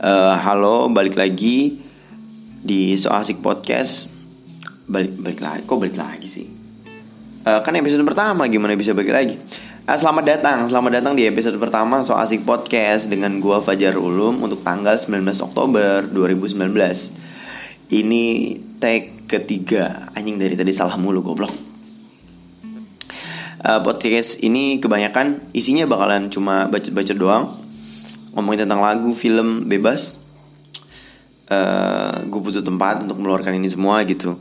Uh, halo, balik lagi di So Asik Podcast. Balik balik lagi, kok balik lagi sih? Uh, kan episode pertama gimana bisa balik lagi? Uh, selamat datang, selamat datang di episode pertama So Asik Podcast dengan gua Fajar Ulum untuk tanggal 19 Oktober 2019. Ini tag ketiga anjing dari tadi salah mulu goblok. Uh, podcast ini kebanyakan isinya bakalan cuma baca-baca doang ngomongin tentang lagu, film bebas. Uh, eh, gue butuh tempat untuk meluarkan ini semua gitu.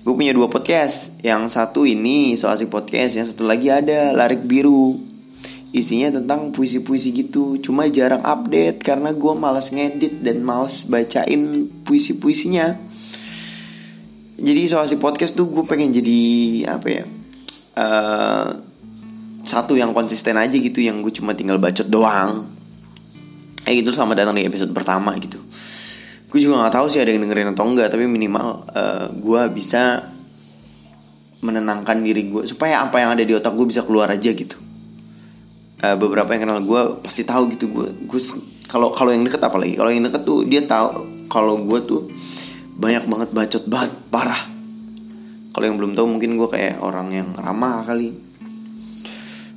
Gue punya dua podcast. Yang satu ini soal asik podcast, yang satu lagi ada Larik Biru. Isinya tentang puisi-puisi gitu. Cuma jarang update karena gue malas ngedit dan malas bacain puisi-puisinya. Jadi soal asik podcast tuh gue pengen jadi apa ya? Uh, satu yang konsisten aja gitu yang gue cuma tinggal bacot doang eh gitu selamat datang di episode pertama gitu. Gue juga nggak tahu sih ada yang dengerin atau enggak tapi minimal uh, eh, gue bisa menenangkan diri gue supaya apa yang ada di otak gue bisa keluar aja gitu. Uh, beberapa yang kenal gue pasti tahu gitu. Gue gue kalau kalau yang deket apalagi kalau yang deket tuh dia tahu kalau gue tuh banyak banget bacot banget parah. Kalau yang belum tahu mungkin gue kayak orang yang ramah kali.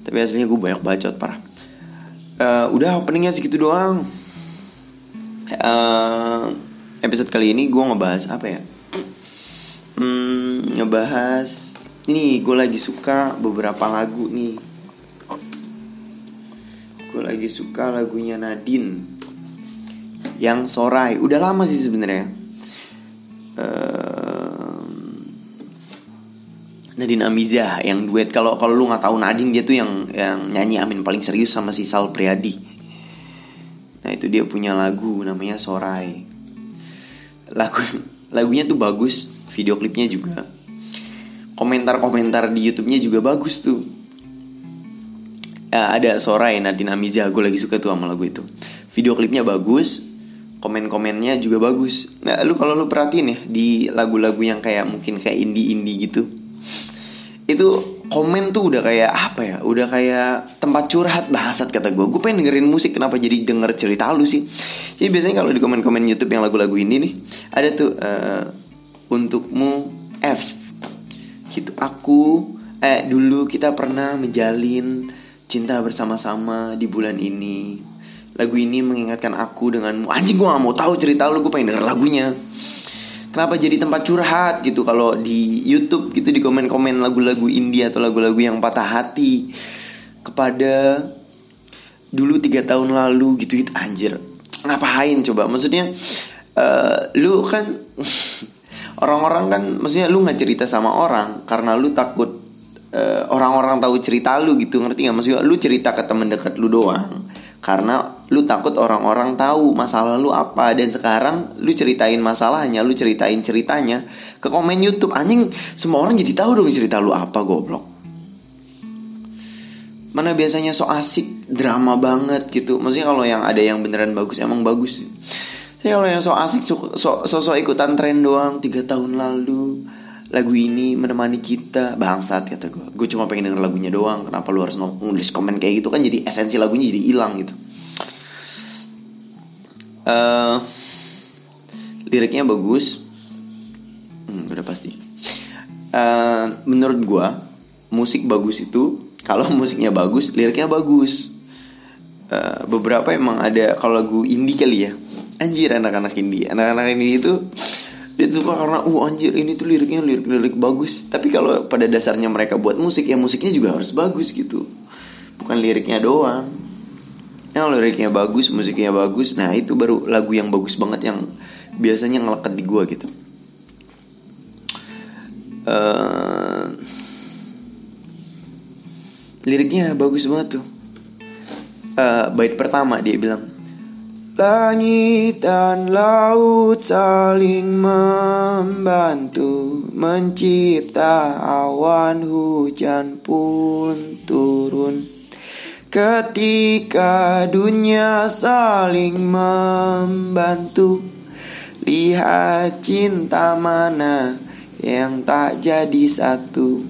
Tapi aslinya gue banyak bacot parah uh, udah openingnya segitu doang. Uh, episode kali ini gue ngebahas apa ya? Hmm, ngebahas ini gue lagi suka beberapa lagu nih. Gue lagi suka lagunya Nadine yang Sorai. Udah lama sih sebenarnya. Uh, Nadine Amiza yang duet kalau kalau lu nggak tahu Nadine dia tuh yang yang nyanyi Amin paling serius sama si Sal Priadi. Nah itu dia punya lagu namanya Sorai. Lagu lagunya tuh bagus, video klipnya juga. Komentar-komentar di YouTube-nya juga bagus tuh. Ya, ada Sorai Nadine Amiza, gue lagi suka tuh sama lagu itu. Video klipnya bagus, komen-komennya juga bagus. Nah, lu kalau lu perhatiin ya di lagu-lagu yang kayak mungkin kayak indie-indie gitu, itu komen tuh udah kayak apa ya udah kayak tempat curhat bahasat kata gue gue pengen dengerin musik kenapa jadi denger cerita lu sih? Jadi biasanya kalau di komen-komen YouTube yang lagu-lagu ini nih ada tuh uh, untukmu F. Gitu aku eh dulu kita pernah menjalin cinta bersama-sama di bulan ini. Lagu ini mengingatkan aku denganmu. Anjing gue gak mau tahu cerita lu gue pengen denger lagunya kenapa jadi tempat curhat gitu? Kalau di YouTube gitu di komen-komen lagu-lagu India atau lagu-lagu yang patah hati kepada dulu tiga tahun lalu gitu gitu. Anjir ngapain coba? Maksudnya uh, lu kan orang-orang kan maksudnya lu nggak cerita sama orang karena lu takut uh, orang-orang tahu cerita lu gitu. Ngerti nggak? Maksudnya lu cerita ke temen dekat lu doang karena lu takut orang-orang tahu masalah lu apa. Dan sekarang lu ceritain masalahnya lu ceritain ceritanya ke komen YouTube. Anjing semua orang jadi tahu dong cerita lu apa goblok. Mana biasanya so asik drama banget gitu. Maksudnya kalau yang ada yang beneran bagus emang bagus. Saya kalau yang so asik so, so, so, so ikutan tren doang tiga tahun lalu lagu ini menemani kita. Bangsat kata gue gue cuma pengen denger lagunya doang. Kenapa lu harus nulis komen kayak gitu? Kan jadi esensi lagunya jadi hilang gitu uh, liriknya bagus. Hmm, udah pasti. Uh, menurut gue musik bagus itu kalau musiknya bagus liriknya bagus. Uh, beberapa emang ada kalau lagu indie kali ya. Anjir anak-anak indie. Anak-anak indie itu dia suka karena uh anjir ini tuh liriknya lirik-lirik bagus. Tapi kalau pada dasarnya mereka buat musik ya musiknya juga harus bagus gitu. Bukan liriknya doang yang liriknya bagus musiknya bagus. Nah itu baru lagu yang bagus banget yang biasanya ngelekat di gua gitu. Uh, liriknya bagus banget tuh. Uh, bait pertama dia bilang Langit dan laut saling membantu Mencipta awan hujan pun turun Ketika dunia saling membantu Lihat cinta mana yang tak jadi satu.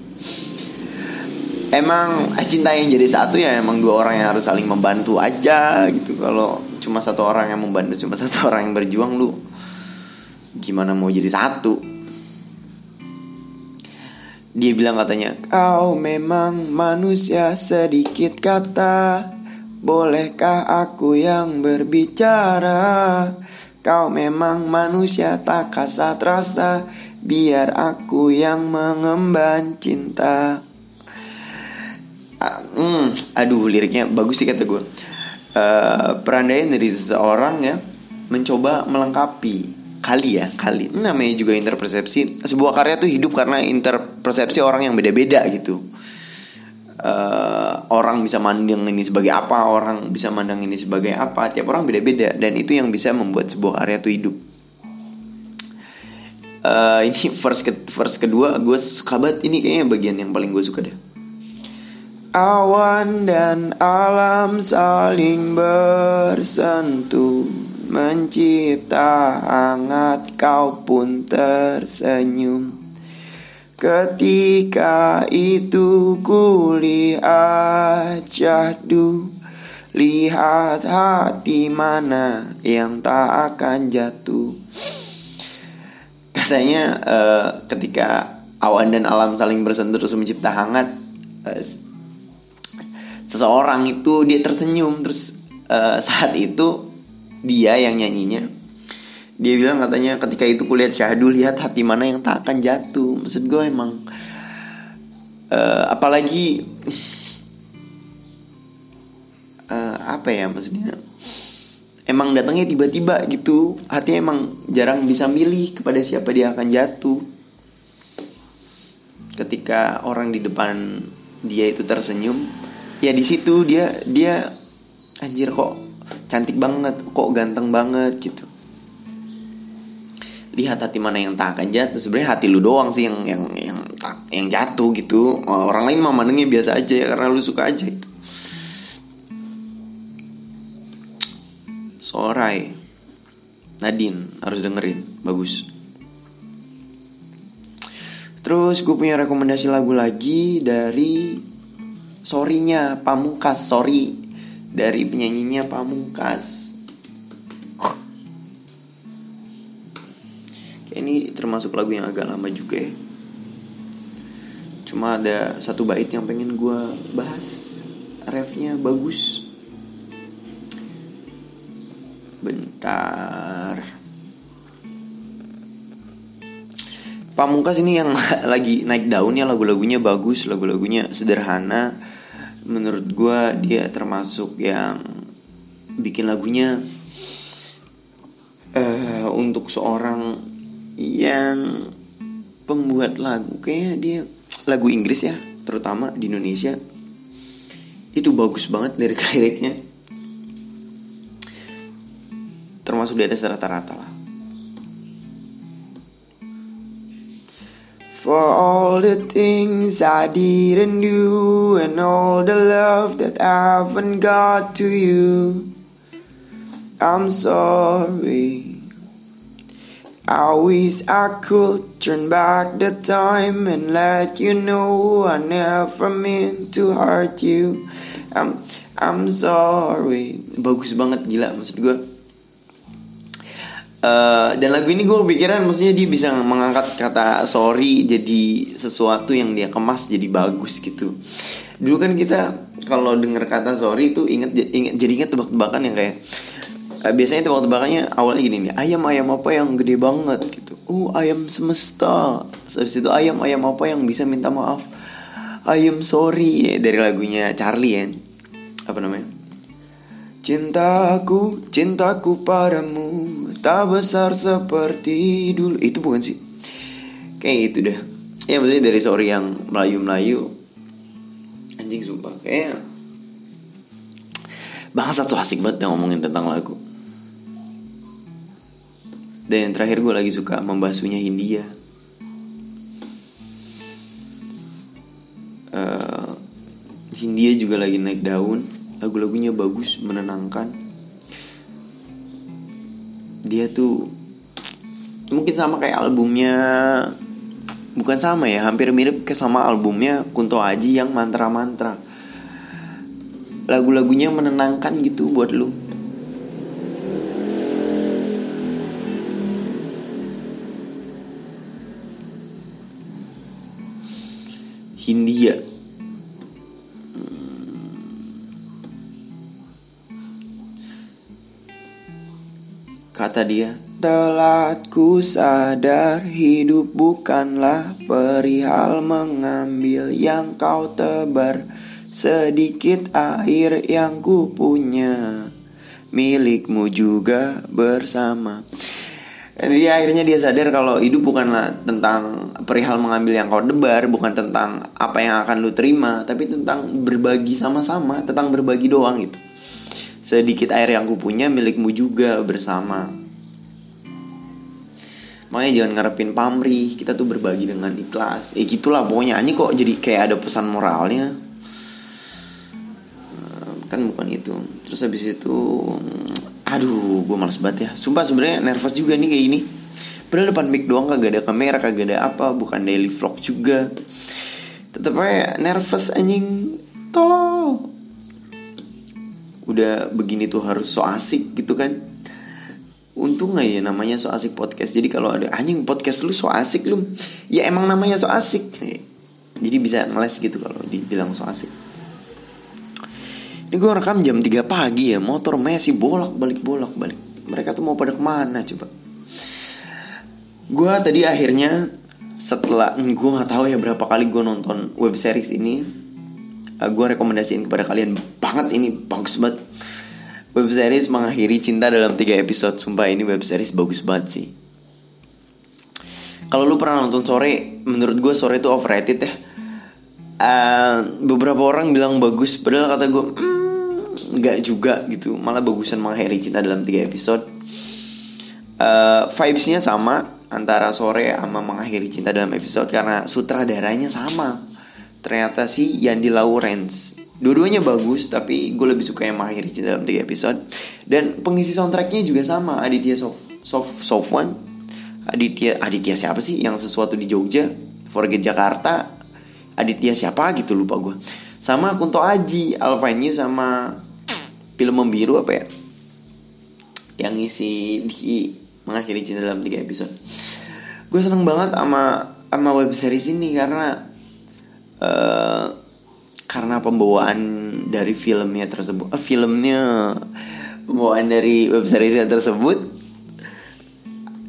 Emang eh, cinta yang jadi satu ya emang dua orang yang harus saling membantu aja gitu. Kalau cuma satu orang yang membantu cuma satu orang yang berjuang lu gimana mau jadi satu dia bilang katanya kau memang manusia sedikit kata. Bolehkah aku yang berbicara? Kau memang manusia tak kasat rasa. Biar aku yang mengemban cinta. Hmm, aduh liriknya bagus sih kata gue uh, perandaian dari seseorang ya mencoba melengkapi kali ya kali. Namanya juga interpersepsi. Sebuah karya tuh hidup karena interpersepsi orang yang beda-beda gitu. Uh, orang bisa mandang ini sebagai apa orang bisa mandang ini sebagai apa. Tiap orang beda-beda dan itu yang bisa membuat sebuah karya tuh hidup. Uh, ini verse ke verse kedua gue suka banget. Ini kayaknya bagian yang paling gue suka deh. Awan dan alam saling bersentuh Mencipta hangat kau pun tersenyum. Ketika itu kulihat jadu Lihat hati mana yang tak akan jatuh. Katanya uh, ketika awan dan alam saling bersentuh terus mencipta hangat uh, seseorang itu dia tersenyum. Terus uh, saat itu dia yang nyanyinya. Dia bilang katanya ketika itu kulihat syahdu lihat hati mana yang tak akan jatuh. Maksud gue emang uh, apalagi uh, apa ya maksudnya? Emang datangnya tiba-tiba gitu. Hati emang jarang bisa milih kepada siapa dia akan jatuh. Ketika orang di depan dia itu tersenyum ya di situ dia dia anjir kok cantik banget kok ganteng banget gitu. Lihat hati mana yang tak akan jatuh. Sebenarnya hati lu doang sih yang yang yang yang jatuh gitu. Orang lain mah mandangnya biasa aja ya karena lu suka aja itu Sorai. Nadine harus dengerin. Bagus. Terus gue punya rekomendasi lagu lagi dari sorrynya Pamungkas sorry dari penyanyinya Pamungkas. Kayak ini termasuk lagu yang agak lama juga ya. Cuma ada satu bait yang pengen gue bahas. Refnya bagus. Bentar. Pamungkas ini yang lagi naik daunnya lagu-lagunya bagus, lagu-lagunya sederhana. Menurut gue dia termasuk yang bikin lagunya uh, untuk seorang yang pembuat lagu. Kayaknya dia lagu Inggris ya terutama di Indonesia. Itu bagus banget lirik-liriknya. Termasuk di atas rata-rata lah For all the things I didn't do and all the love that I haven't got to you. I'm sorry. I wish I could turn back the time and let you know I never meant to hurt you. I'm I'm sorry. Bagus banget gila maksud gue Uh, dan lagu ini gue kepikiran maksudnya dia bisa mengangkat kata sorry jadi sesuatu yang dia kemas jadi bagus gitu. Dulu kan kita kalau dengar kata sorry itu inget, inget jadi inget tebak-tebakan yang kayak uh, biasanya tebak-tebakannya awalnya gini nih ayam ayam apa yang gede banget? gitu. Uh ayam semesta. Habis itu ayam ayam apa yang bisa minta maaf? Ayam sorry. Dari lagunya Charlie ya. Apa namanya Cintaku, cintaku padamu Tak besar seperti dulu. Itu bukan sih? Kayak gitu deh. Ya maksudnya dari sorry yang Melayu-Melayu. Anjing sumpah. Kayak Bangsat tuh asik banget ngomongin tentang lagu. Dan yang terakhir gue lagi suka membasuhnya Hindia. Uh, Hindia juga lagi naik daun lagu-lagunya bagus menenangkan. Dia tuh mungkin sama kayak albumnya bukan sama ya hampir mirip ke sama albumnya Kunto Aji yang mantra-mantra. Lagu-lagunya menenangkan gitu buat lu. Hindia. Kata dia, telat ku sadar hidup bukanlah perihal mengambil yang kau tebar. Sedikit air yang ku punya milikmu juga bersama. Jadi akhirnya dia sadar kalau hidup bukanlah tentang perihal mengambil yang kau debar Bukan tentang apa yang akan lu terima Tapi tentang berbagi sama-sama Tentang berbagi doang gitu Sedikit air yang ku punya milikmu juga bersama. Makanya jangan ngarepin pamrih Kita tuh berbagi dengan ikhlas. Eh gitulah pokoknya. Ini kok jadi kayak ada pesan moralnya? Eh, Kan bukan itu. Terus habis itu Aduh gue males banget ya. Sumpah sebenarnya nervous juga nih kayak gini. Padahal depan mic doang kagak ada kamera Kagak ada apa Bukan daily vlog juga. Tetep aja nervous anjing. Tolong udah begini tuh harus so asik gitu kan. Untung gak ya namanya so asik podcast. Jadi kalau ada anjing podcast lu so asik lu ya emang namanya so asik. Jadi bisa ngeles gitu kalau dibilang so asik. Ini gue rekam jam 3 pagi ya motor masih bolak balik bolak balik. Mereka tuh mau pada ke mana coba? Gue tadi akhirnya setelah gue nggak tahu ya berapa kali gue nonton web series ini uh, gue rekomendasiin kepada kalian banget ini bagus banget. Web series mengakhiri cinta dalam tiga episode. Sumpah ini web series bagus banget sih. Kalau lu pernah nonton sore menurut gue sore itu overrated ya. Uh, beberapa orang bilang bagus padahal kata gue mm, nggak juga gitu. Malah bagusan mengakhiri cinta dalam tiga episode. Uh, vibesnya sama antara sore sama mengakhiri cinta dalam episode karena sutradaranya sama ternyata si Yandi Lawrence. Dua-duanya bagus tapi gue lebih suka yang mengakhiri cinta dalam tiga episode. Dan pengisi soundtracknya juga sama Aditya Sof, Sof, Sofwan. Aditya Aditya siapa sih yang sesuatu di Jogja? Forget Jakarta. Aditya siapa gitu lupa gue Sama Kunto Aji Alvanyu sama Film Membiru apa ya? Yang ngisi di mengakhiri cinta dalam tiga episode. Gue seneng banget sama sama web series ini karena uh, karena pembawaan dari filmnya tersebut uh, filmnya pembawaan dari web seriesnya tersebut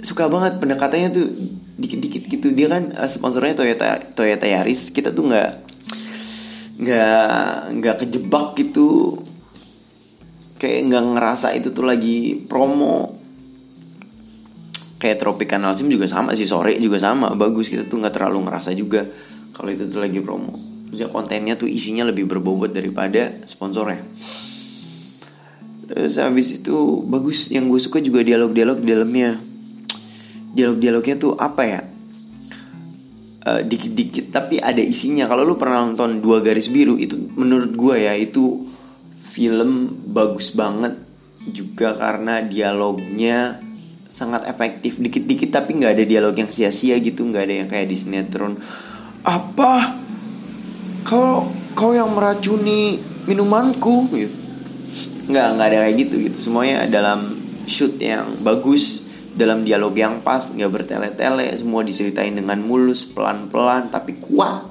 suka banget pendekatannya tuh dikit-dikit gitu. Dia kan uh, sponsornya Toyota Toyota Yaris. Kita tuh nggak nggak nggak kejebak gitu. Kayak nggak ngerasa itu tuh lagi promo. Kayak Tropicana Sim juga sama sih sore juga sama. Bagus kita tuh nggak terlalu ngerasa juga kalau itu tuh lagi promo. Maksudnya kontennya tuh isinya lebih berbobot daripada sponsornya. Terus habis itu bagus. Yang gue suka juga dialog-dialog di dalamnya. Dialog-dialognya tuh apa ya? Dikit Dikit-dikit tapi ada isinya. Kalau lu pernah nonton Dua Garis Biru Itu menurut gue ya itu film bagus banget Juga karena dialognya sangat efektif. Dikit-dikit tapi nggak ada dialog yang sia-sia gitu. Nggak ada yang kayak di sinetron apa? Kau kau yang meracuni minumanku? Gitu. Nggak nggak ada kayak gitu gitu. Semuanya dalam shoot yang bagus dalam dialog yang pas nggak bertele-tele. Semua diceritain dengan mulus pelan-pelan tapi kuat.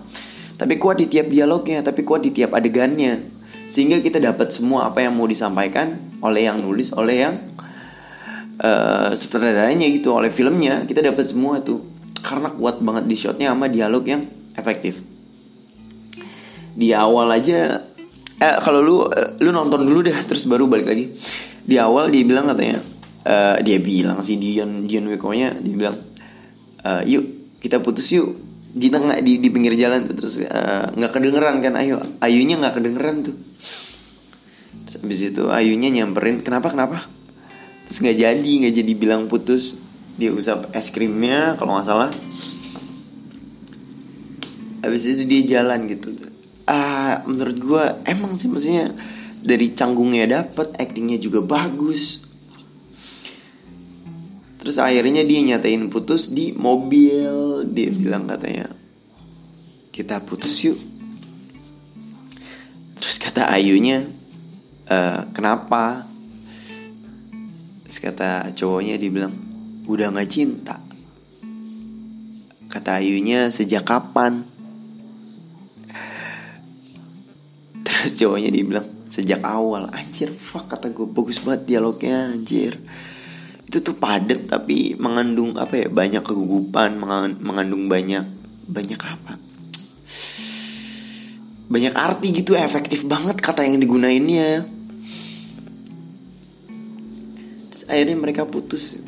Tapi kuat di tiap dialognya tapi kuat di tiap adegannya. Sehingga kita dapat semua apa yang mau disampaikan oleh yang nulis oleh yang uh, sutradaranya gitu oleh filmnya. Kita dapat semua tuh. Karena kuat banget di shotnya sama dialog yang efektif? Di awal aja eh kalau lu lu nonton dulu deh terus baru balik lagi. Di awal dia bilang katanya uh, dia bilang sih Dion Dion Wiko-nya dia bilang uh, yuk kita putus yuk. Di tengah di, di pinggir jalan tuh terus nggak uh, kedengeran kan Ayu. Ayunya nggak kedengeran tuh. Terus habis itu Ayunya nyamperin kenapa kenapa? Terus nggak jadi nggak jadi bilang putus. Dia usap es krimnya kalau nggak salah habis itu dia jalan gitu. Ah menurut gue emang sih maksudnya dari canggungnya dapet actingnya juga bagus. Terus akhirnya dia nyatain putus di mobil dia bilang katanya kita putus yuk. Terus kata Ayunya e, kenapa? Terus kata cowoknya dia bilang udah nggak cinta. Kata Ayunya sejak kapan cowoknya dia bilang sejak awal anjir fuck kata gue bagus banget dialognya anjir. Itu tuh padet tapi mengandung apa ya banyak kegugupan mengandung banyak banyak apa? Banyak arti gitu efektif banget kata yang digunainnya. Terus akhirnya mereka putus.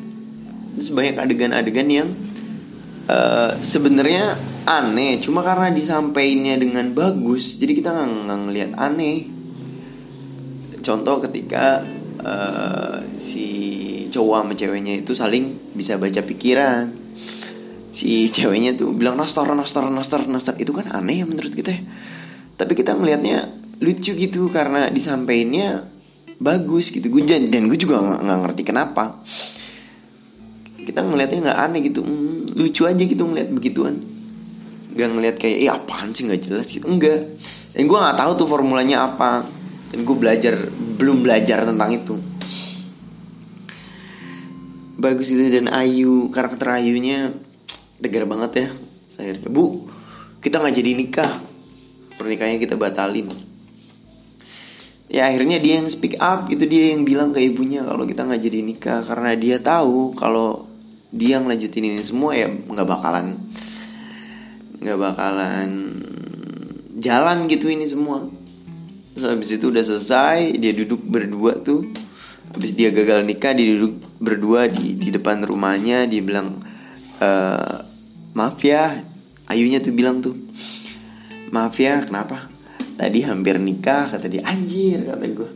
Terus banyak adegan-adegan yang uh, sebenarnya aneh cuma karena disampaikannya dengan bagus jadi kita nggak ngelihat aneh. Contoh ketika uh, si cowok sama ceweknya itu saling bisa baca pikiran. Si ceweknya tuh bilang nastar nastar nastar nastar itu kan aneh ya menurut kita ya. Tapi kita ngelihatnya lucu gitu karena disampaikannya bagus gitu. Gue dan, dan gue juga nggak ngerti kenapa kita ngelihatnya nggak aneh gitu. Mm, lucu aja gitu ngeliat begituan. Gak ngeliat kayak eh apaan sih? Nggak jelas gitu. Enggak dan gue nggak tahu tuh formulanya apa. Dan gue belajar belum belajar tentang itu. Bagus itu. Dan Ayu karakter Ayunya tegar banget ya. Saya bu kita nggak jadi nikah. Pernikahannya kita batalin. Ya akhirnya dia yang speak up. Gitu dia yang bilang ke ibunya kalau kita nggak jadi nikah. Karena dia tahu kalau dia ngelanjutin ini semua ya nggak bakalan nggak bakalan jalan gitu ini semua. Terus habis itu udah selesai dia duduk berdua tuh. Habis dia gagal nikah dia duduk berdua di di depan rumahnya dia bilang e, maaf ya ayunya tuh bilang tuh. Maaf ya kenapa? Tadi hampir nikah kata dia. Anjir kata gue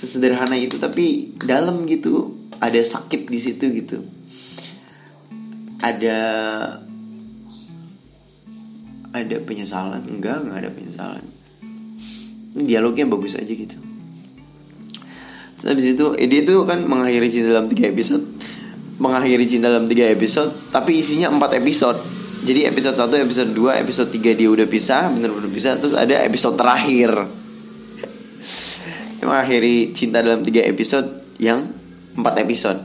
sesederhana itu tapi dalam gitu ada sakit di situ gitu. Ada ada penyesalan. Enggak enggak ada penyesalan. Dialognya bagus aja gitu. Terus habis itu eh, dia tuh kan mengakhiri cinta dalam tiga episode. Mengakhiri cinta dalam tiga episode tapi isinya empat episode. Jadi episode 1, episode 2, episode 3 dia udah pisah bener-bener pisah. Terus ada episode terakhir. Yang mengakhiri cinta dalam tiga episode yang empat episode.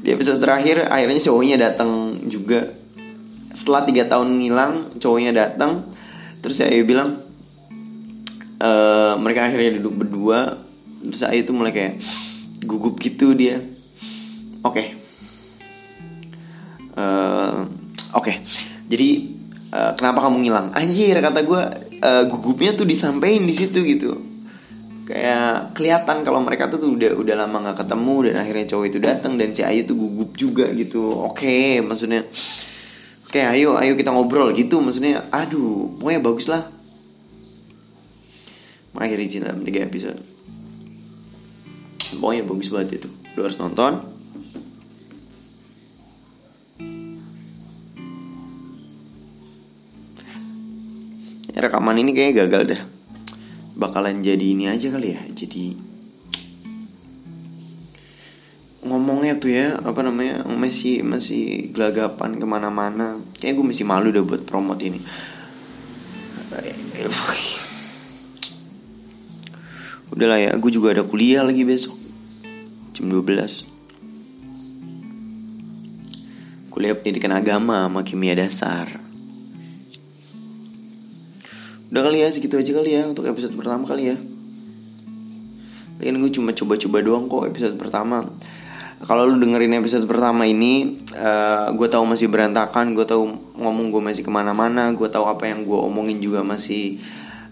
Di episode terakhir akhirnya cowoknya datang juga. Setelah tiga tahun ngilang cowoknya datang. Terus saya bilang e, mereka akhirnya duduk berdua. Terus saya itu mulai kayak gugup gitu dia. Oke. Okay. uh, oke. Okay. jadi uh, kenapa kamu ngilang? Anjir kata gue uh, gugupnya tuh disampaikan di situ gitu kayak kelihatan kalau mereka tuh, udah udah lama nggak ketemu dan akhirnya cowok itu datang dan si Ayu tuh gugup juga gitu. Oke okay, maksudnya oke okay, ayo ayo kita ngobrol gitu maksudnya aduh pokoknya bagus lah. Mengakhiri cinta tiga episode. Pokoknya bagus banget itu. Lu harus nonton. Rekaman ini kayaknya gagal dah bakalan jadi ini aja kali ya jadi ngomongnya tuh ya apa namanya masih masih gelagapan ke mana-mana. Kayak gue masih malu udah buat promote ini. Udahlah ya gue juga ada kuliah lagi besok jam 12 kuliah pendidikan agama sama kimia dasar Udah kali ya segitu aja kali ya untuk episode pertama kali ya. Lagian gue cuma coba-coba doang kok episode pertama. Kalau lu dengerin episode pertama ini uh, gue tahu masih berantakan gue tahu ngomong gue masih ke mana-mana gue tahu apa yang gue omongin juga masih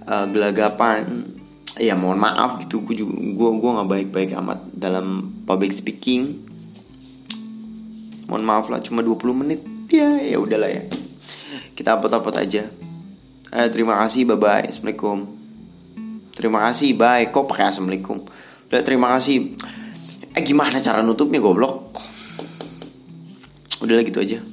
uh, gelagapan. Ya mohon maaf gitu gue juga gue gue nggak baik-baik amat dalam public speaking. Mohon maaf lah cuma 20 menit. Ya ya udahlah ya. Kita apot-apot aja Eh, terima kasih, bye bye. Assalamualaikum. Terima kasih, bye. Kok pakai assalamualaikum? Udah terima kasih. Eh gimana cara nutupnya goblok? Udah gitu aja.